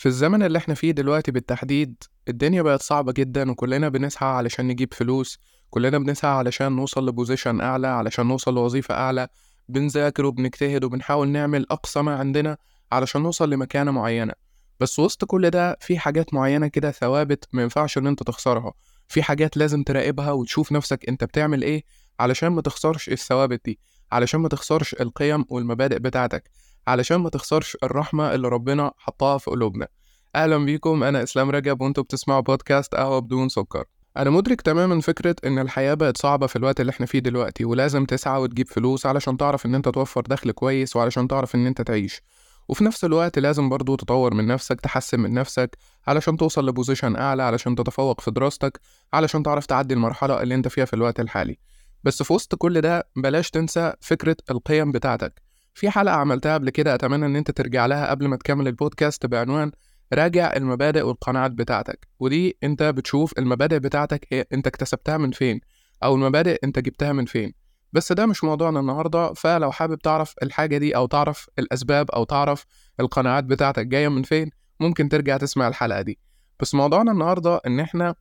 في الزمن اللي إحنا فيه دلوقتي بالتحديد الدنيا بقت صعبة جدا وكلنا بنسعى علشان نجيب فلوس كلنا بنسعى علشان نوصل لبوزيشن أعلى علشان نوصل لوظيفة أعلى بنذاكر وبنجتهد وبنحاول نعمل أقصى ما عندنا علشان نوصل لمكانة معينة. بس وسط كل ده في حاجات معينة كده ثوابت ما ينفعش إن أنت تخسرها. في حاجات لازم تراقبها وتشوف نفسك أنت بتعمل إيه علشان ما تخسرش الثوابت دي علشان ما تخسرش القيم والمبادئ بتاعتك. علشان ما تخسرش الرحمة اللي ربنا حطها في قلوبنا. أهلا بيكم أنا إسلام رجب وأنتوا بتسمعوا بودكاست قهوة بدون سكر. أنا مدرك تماما فكرة إن الحياة بقت صعبة في الوقت اللي إحنا فيه دلوقتي ولازم تسعى وتجيب فلوس علشان تعرف إن أنت توفر دخل كويس وعلشان تعرف إن أنت تعيش. وفي نفس الوقت لازم برضو تطور من نفسك تحسن من نفسك علشان توصل لبوزيشن أعلى علشان تتفوق في دراستك علشان تعرف تعدي المرحلة اللي أنت فيها في الوقت الحالي. بس في وسط كل ده بلاش تنسى فكرة القيم بتاعتك. في حلقة عملتها قبل كده أتمنى إن أنت ترجع لها قبل ما تكمل البودكاست بعنوان راجع المبادئ والقناعات بتاعتك. ودي أنت بتشوف المبادئ بتاعتك هي أنت اكتسبتها من فين أو المبادئ أنت جبتها من فين. بس ده مش موضوعنا النهاردة فلو حابب تعرف الحاجة دي أو تعرف الأسباب أو تعرف القناعات بتاعتك جاية من فين ممكن ترجع تسمع الحلقة دي. بس موضوعنا النهاردة إن إحنا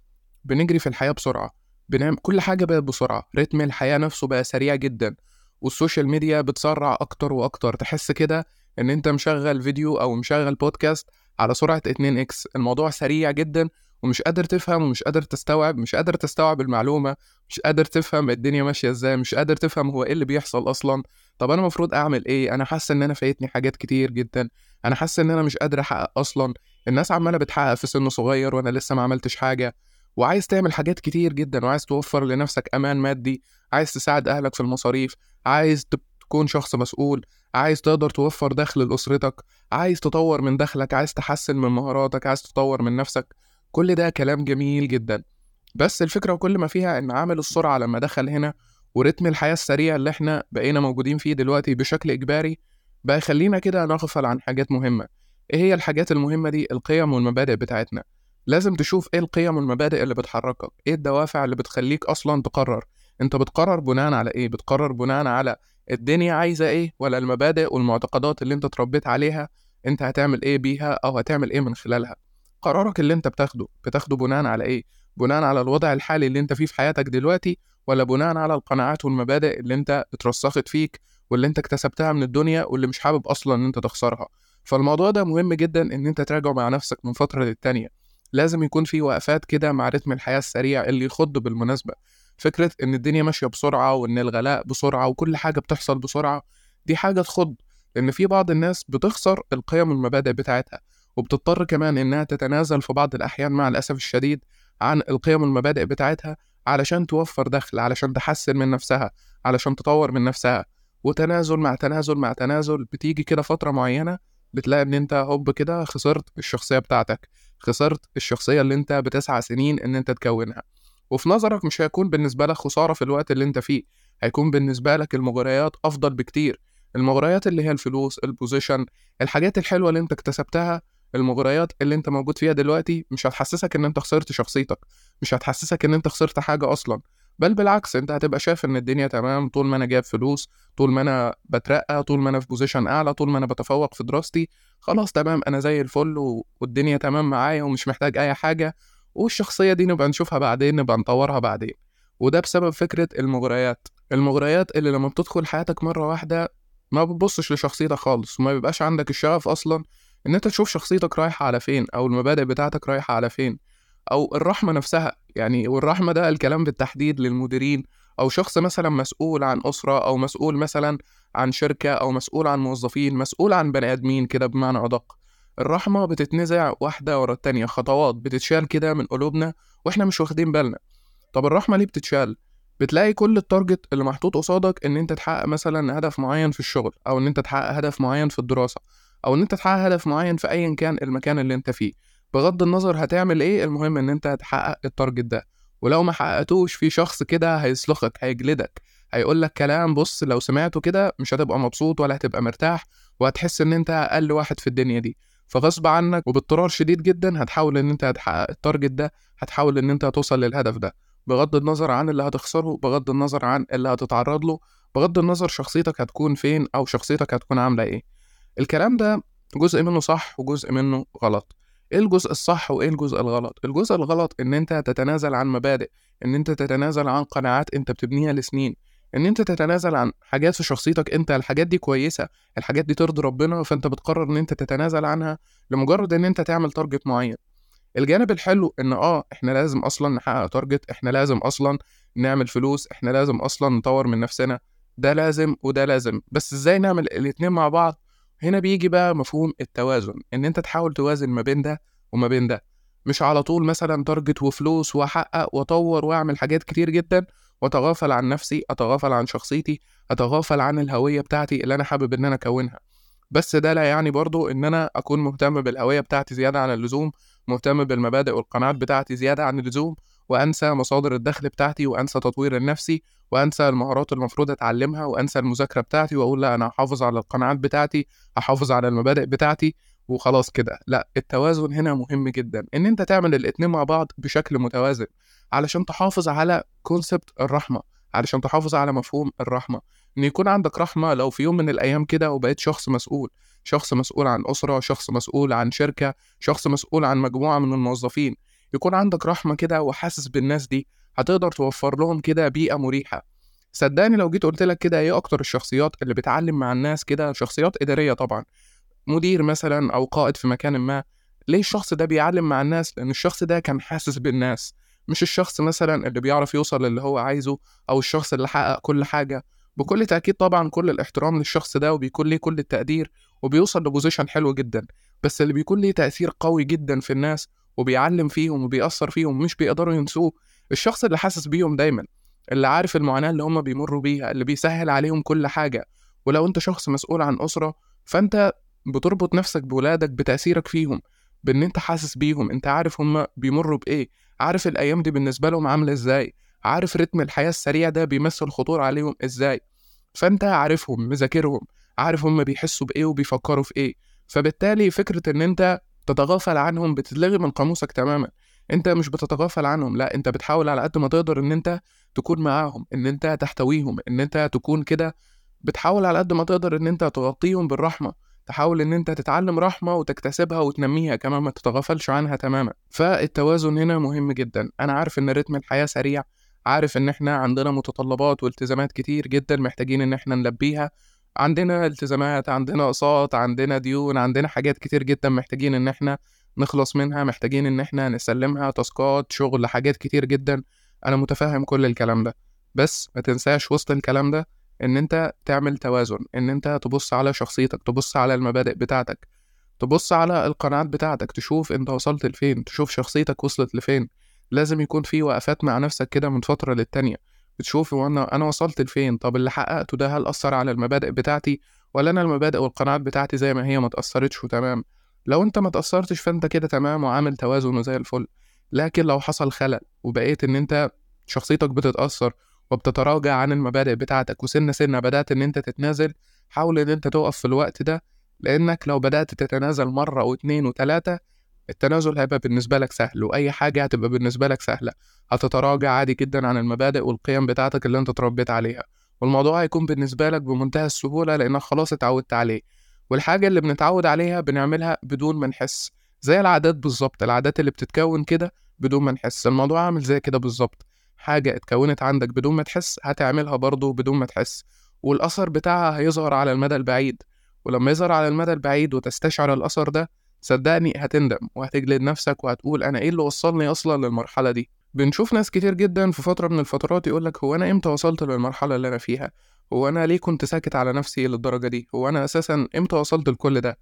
بنجري في الحياة بسرعة بنعمل كل حاجة بقت بسرعة رتم الحياة نفسه بقى سريع جدا. وال social media بتسرع أكتر وأكتر. تحس كده إن أنت مشغل فيديو أو مشغل بودكاست على سرعة 2 x. الموضوع سريع جدا ومش قادر تفهم ومش قادر تستوعب. مش قادر تستوعب المعلومة. مش قادر تفهم الدنيا ماشية إزاي. مش قادر تفهم هو إيه اللي بيحصل أصلا. طب أنا المفروض أعمل إيه؟ أنا حاسس إن أنا فايتني حاجات كتير جدا. أنا حاسس إن أنا مش قادر أحقق أصلا. الناس عمالة بتحقق في سن صغير وأنا لسه ما عملتش حاجة. وعايز تعمل حاجات كتير جدا وعايز توفر لنفسك أمان مادي عايز تساعد أهلك في المصاريف عايز تكون شخص مسؤول عايز تقدر توفر دخل لأسرتك عايز تطور من دخلك عايز تحسن من مهاراتك عايز تطور من نفسك. كل ده كلام جميل جدا. بس الفكرة وكل ما فيها إن عامل السرعة لما دخل هنا ورتم الحياة السريع اللي إحنا بقينا موجودين فيه دلوقتي بشكل إجباري بقى يخلينا كده نغفل عن حاجات مهمة. إيه هي الحاجات المهمة دي؟ القيم والمبادئ بتاعتنا. لازم تشوف إيه القيم والمبادئ اللي بتحركك إيه الدوافع اللي بتخليك أصلا تقرر. انت بتقرر بناء على إيه؟ بتقرر بناء على الدنيا عايزة إيه ولا المبادئ والمعتقدات اللي انت اتربيت عليها انت هتعمل إيه بيها أو هتعمل إيه من خلالها. قرارك اللي انت بتاخده بتاخده بناء على إيه؟ بناء على الوضع الحالي اللي انت فيه في حياتك دلوقتي ولا بناء على القناعات والمبادئ اللي انت اترسخت فيك واللي انت اكتسبتها من الدنيا واللي مش حابب أصلا إن انت تخسرها؟ فالموضوع ده مهم جدا إن انت تراجعه مع نفسك من فترة للتانية. لازم يكون في وقفات كده مع رتم الحياة السريع اللي يخض بالمناسبة. فكرة إن الدنيا ماشية بسرعة وإن الغلاء بسرعة وكل حاجة بتحصل بسرعة دي حاجة تخض لأن في بعض الناس بتخسر القيم والمبادئ بتاعتها وبتضطر كمان إنها تتنازل في بعض الأحيان مع الأسف الشديد عن القيم والمبادئ بتاعتها علشان توفر دخل علشان تحسن من نفسها علشان تطور من نفسها. وتنازل مع تنازل مع تنازل بتيجي كده فترة معينة بتلاقي إن أنت هوب كده خسرت الشخصية بتاعتك خسرت الشخصية اللي أنت بتسعى سنين إن أنت تكونها. وفي نظرك مش هيكون بالنسبة لك خسارة في الوقت اللي أنت فيه هيكون بالنسبة لك المغريات أفضل بكتير. المغريات اللي هي الفلوس البوزيشن الحاجات الحلوة اللي أنت اكتسبتها المغريات اللي أنت موجود فيها دلوقتي مش هتحسسك إن أنت خسرت شخصيتك مش هتحسسك إن أنت خسرت حاجة أصلا. بل بالعكس أنت هتبقى شايف إن الدنيا تمام طول ما أنا جايب فلوس طول ما أنا بترقى طول ما أنا في position أعلى طول ما أنا بتفوق في دراستي خلاص تمام أنا زي الفل والدنيا تمام معايا ومش محتاج أي حاجة والشخصية دي نبقى نشوفها بعدين نبقى نطورها بعدين. وده بسبب فكرة المغريات. المغريات اللي لما بتدخل حياتك مرة واحدة ما بتبصش لشخصيتك خالص وما بيبقاش عندك الشغف أصلا إن أنت تشوف شخصيتك رايحة على فين أو المبادئ بتاعتك رايحة على فين أو الرحمة نفسها يعني والرحمة ده الكلام بالتحديد للمديرين أو شخص مثلا مسؤول عن أسرة أو مسؤول مثلا عن شركة أو مسؤول عن موظفين مسؤول عن بني آدمين كده بمعنى أدق. الرحمة بتتنزع واحدة ورا التانية خطوات بتتشال كده من قلوبنا وإحنا مش واخدين بالنا. طب الرحمة ليه بتتشال؟ بتلاقي كل التارجت اللي محطوط قصادك إن أنت تحقق مثلا هدف معين في الشغل أو إن أنت تحقق هدف معين في الدراسة أو إن أنت تحقق هدف معين في ايا كان المكان اللي أنت فيه. بغض النظر هتعمل إيه المهم إن أنت تحقق ال target ده. ولو ما حققتوش في شخص كده هيسلخك هيجلدك هيقول لك كلام بص لو سمعته كده مش هتبقى مبسوط ولا هتبقى مرتاح وهتحس إن أنت أقل واحد في الدنيا دي. فغصب عنك وباضطرار شديد جدا هتحاول إن أنت تحقق ال target ده هتحاول إن أنت توصل للهدف ده. بغض النظر عن اللي هتخسره بغض النظر عن اللي هتتعرض له بغض النظر شخصيتك هتكون فين أو شخصيتك هتكون عاملة إيه. الكلام ده جزء منه صح وجزء منه غلط. إيه الجزء الصح وإيه الجزء الغلط؟ الجزء الغلط إن أنت تتنازل عن مبادئ إن أنت تتنازل عن قناعات أنت بتبنيها لسنين إن أنت تتنازل عن حاجات في شخصيتك أنت الحاجات دي كويسة الحاجات دي ترضي ربنا فأنت بتقرر إن أنت تتنازل عنها لمجرد إن أنت تعمل target معين. الجانب الحلو إن آه إحنا لازم أصلا نحقق target إحنا لازم أصلا نعمل فلوس إحنا لازم أصلا نطور من نفسنا. ده لازم وده لازم. بس إزاي نعمل الاتنين مع بعض؟ هنا بيجي بقى مفهوم التوازن إن أنت تحاول توازن ما بين ده وما بين ده. مش على طول مثلا تارجت وفلوس وأحقق وأطور وأعمل حاجات كتير جدا وأتغافل عن نفسي أتغافل عن شخصيتي أتغافل عن الهوية بتاعتي اللي أنا حابب إن أنا أكونها. بس ده لا يعني برضو إن أنا أكون مهتم بالهوية بتاعتي زيادة عن اللزوم مهتم بالمبادئ والقناعات بتاعتي زيادة عن اللزوم وأنسى مصادر الدخل بتاعتي وأنسى تطوير النفسي وأنسى المهارات المفروض أتعلمها وأنسى المذاكرة بتاعتي وأقول لأ أنا هحافظ على القناعات بتاعتي هحافظ على المبادئ بتاعتي وخلاص كده. لأ التوازن هنا مهم جدا إن أنت تعمل الاتنين مع بعض بشكل متوازن علشان تحافظ على كونسبت الرحمة علشان تحافظ على مفهوم الرحمة. إن يكون عندك رحمة لو في يوم من الأيام كده وبقيت شخص مسؤول شخص مسؤول عن أسرة شخص مسؤول عن شركة شخص مسؤول عن مجموعة من الموظفين يكون عندك رحمة كده وحاسس بالناس دي هتقدر توفر لهم كده بيئة مريحة. صدقني لو جيت قلت لك كده إيه أكتر الشخصيات اللي بتعلم مع الناس كده؟ شخصيات إدارية طبعا. مدير مثلا أو قائد في مكان ما. ليه الشخص ده بيعلم مع الناس؟ لأن الشخص ده كان حاسس بالناس. مش الشخص مثلا اللي بيعرف يوصل للي هو عايزه أو الشخص اللي حقق كل حاجة. بكل تأكيد طبعا كل الاحترام للشخص ده وبيكون ليه كل التقدير وبيوصل لبوزيشن حلو جدا. بس اللي بيكون ليه تأثير قوي جدا في الناس وبيعلم فيهم وبيأثر فيهم مش بيقدروا ينسوه. الشخص اللي حاسس بيهم دايما اللي عارف المعاناة اللي هم بيمروا بيها اللي بيسهل عليهم كل حاجة. ولو أنت شخص مسؤول عن أسرة فأنت بتربط نفسك بولادك بتأثيرك فيهم بإن أنت حاسس بيهم أنت عارف هم بيمروا بإيه عارف الأيام دي بالنسبة لهم عاملة إزاي عارف رتم الحياة السريع ده بيمثل خطور عليهم إزاي. فأنت عارفهم مذاكرهم عارف هم بيحسوا بإيه وبيفكروا في إيه. فبالتالي فكرة إن أنت تتغافل عنهم بتتلغي من قاموسك تماما. انت مش بتتغافل عنهم لا انت بتحاول على قد ما تقدر إن انت تكون معاهم إن انت تحتويهم إن انت تكون كده بتحاول على قد ما تقدر إن انت تغطيهم بالرحمة. تحاول إن انت تتعلم رحمة وتكتسبها وتنميها كمان ما تتغافلش عنها تماما. فالتوازن هنا مهم جدا. أنا عارف إن رتم الحياة سريع عارف إن إحنا عندنا متطلبات والتزامات كتير جدا محتاجين إن إحنا نلبيها. عندنا التزامات عندنا أقساط عندنا ديون عندنا حاجات كتير جدا محتاجين إن إحنا نخلص منها محتاجين إن إحنا نسلمها تاسكات شغل حاجات كتير جدا. أنا متفهم كل الكلام ده. بس ما تنساش وسط الكلام ده إن أنت تعمل توازن إن أنت تبص على شخصيتك تبص على المبادئ بتاعتك تبص على القناعات بتاعتك تشوف أنت وصلت لفين تشوف شخصيتك وصلت لفين. لازم يكون في وقفات مع نفسك كده من فترة للتانية. بتشوف وأنا أنا وصلت لفين؟ طب اللي حققته ده هل أثر على المبادئ بتاعتي ولا أنا المبادئ والقناعات بتاعتي زي ما هي ما تاثرتش وتمام؟ لو أنت ما تاثرتش فأنت كده تمام وعامل توازن وزي الفل. لكن لو حصل خلل وبقيت إن أنت شخصيتك بتتأثر وبتتراجع عن المبادئ بتاعتك وسنه سنة بدأت إن أنت تتنازل حاول إن أنت تقف في الوقت ده لأنك لو بدأت تتنازل مرة واتنين وتلاتة التنازل هيبقى بالنسبة لك سهل وأي حاجة هتبقى بالنسبة لك سهلة. هتتراجع عادي جدا عن المبادئ والقيم بتاعتك اللي أنت اتربيت عليها. والموضوع هيكون بالنسبة لك بمنتهى السهولة لأنك خلاص اتعودت عليه. والحاجة اللي بنتعود عليها بنعملها بدون ما نحس. زي العادات بالظبط العادات اللي بتتكون كده بدون ما نحس. الموضوع عامل زي كده بالظبط. حاجة اتكونت عندك بدون ما تحس هتعملها برضه بدون ما تحس. والأثر بتاعها هيظهر على المدى البعيد. ولما يظهر على المدى البعيد وتستشعر الأثر ده صدقني هتندم وهتجلد نفسك وهتقول أنا إيه اللي وصلني أصلا للمرحلة دي؟ بنشوف ناس كتير جدا في فترة من الفترات يقولك هو أنا إمتى وصلت للمرحلة اللي أنا فيها؟ هو أنا ليه كنت ساكت على نفسي للدرجة دي؟ هو أنا أساسا إمتى وصلت لكل ده؟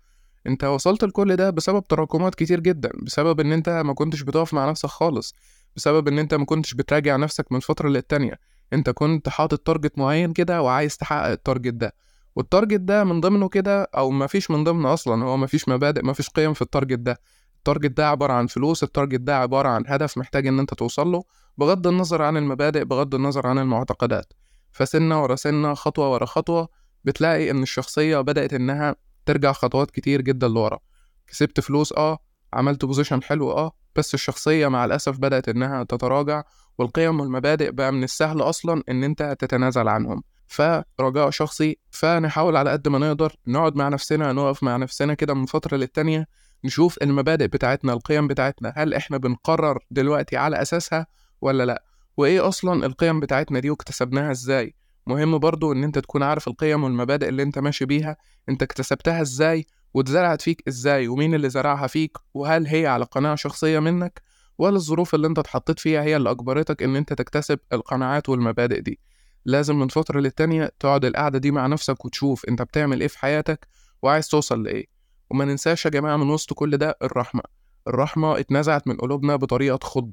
أنت وصلت لكل ده بسبب تراكمات كتير جدا بسبب إن أنت ما كنتش بتقف مع نفسك خالص بسبب إن أنت ما كنتش بتراجع نفسك من فتره للتانيه أنت كنت حاطط target معين كده وعايز تحقق ال target ده. وال target ده من ضمنه كده أو ما فيش من ضمنه أصلا هو ما فيش مبادئ ما فيش قيم في ال target ده. ال target ده عبارة عن فلوس ال target ده عبارة عن هدف محتاج إن أنت توصل له بغض النظر عن المبادئ بغض النظر عن المعتقدات. فسنة ورا سنة خطوة ورا خطوة بتلاقي إن الشخصية بدأت إنها ترجع خطوات كتير جدا لورا. كسبت فلوس آه. عملت position حلو آه. بس الشخصية مع الأسف بدأت إنها تتراجع والقيم والمبادئ بقى من السهل أصلا إن أنت تتنازل عنهم. فرجاء شخصي فنحاول على قد ما نقدر نقعد مع نفسنا نقف مع نفسنا كده من فترة للتانية نشوف المبادئ بتاعتنا القيم بتاعتنا هل إحنا بنقرر دلوقتي على أساسها ولا لأ؟ وإيه أصلا القيم بتاعتنا دي واكتسبناها إزاي؟ مهم برضو إن أنت تكون عارف القيم والمبادئ اللي أنت ماشي بيها أنت اكتسبتها إزاي واتزرعت فيك إزاي ومين اللي زرعها فيك وهل هي على قناعة شخصية منك ولا الظروف اللي أنت اتحطيت فيها هي اللي أجبرتك إن أنت تكتسب القناعات والمبادئ دي. لازم من فترة للتانية تقعد القعدة دي مع نفسك وتشوف انت بتعمل إيه في حياتك وعايز توصل لإيه. وما ننساش يا جماعة من وسط كل ده الرحمة. الرحمة اتنزعت من قلوبنا بطريقة تخض.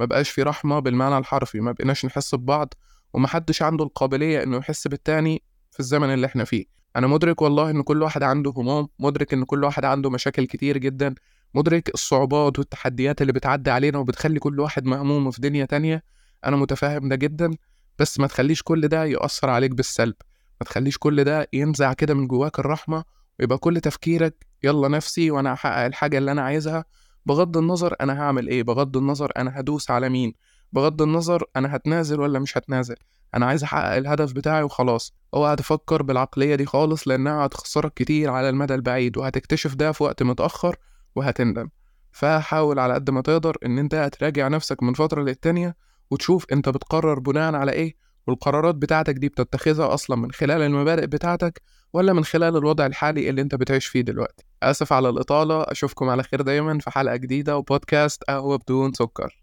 ما بقاش في رحمة بالمعنى الحرفي. ما بقيناش نحس ببعض ومحدش عنده القابلية إنه يحس بالتاني في الزمن اللي إحنا فيه. أنا مدرك والله إن كل واحد عنده هموم مدرك إن كل واحد عنده مشاكل كتير جدا مدرك الصعوبات والتحديات اللي بتعدي علينا وبتخلي كل واحد مهموم في دنيا تانية. أنا متفاهم ده جدا. بس ما تخليش كل ده يأثر عليك بالسلب. ما تخليش كل ده ينزع كده من جواك الرحمة ويبقى كل تفكيرك يلا نفسي وأنا هحقق الحاجة اللي أنا عايزها. بغض النظر أنا هعمل إيه بغض النظر أنا هدوس على مين. بغض النظر أنا هتنازل ولا مش هتنازل. أنا عايز أحقق الهدف بتاعي وخلاص. أوعى تفكر بالعقلية دي خالص لأنها هتخسرك كتير على المدى البعيد وهتكتشف ده في وقت متأخر وهتندم. فحاول على قد ما تقدر إن أنت تراجع نفسك من فترة للتانية وتشوف انت بتقرر بناء على إيه والقرارات بتاعتك دي بتتخذها أصلا من خلال المبادئ بتاعتك ولا من خلال الوضع الحالي اللي انت بتعيش فيه دلوقتي. آسف على الإطالة أشوفكم على خير دايما في حلقة جديدة وبودكاست قهوة بدون سكر.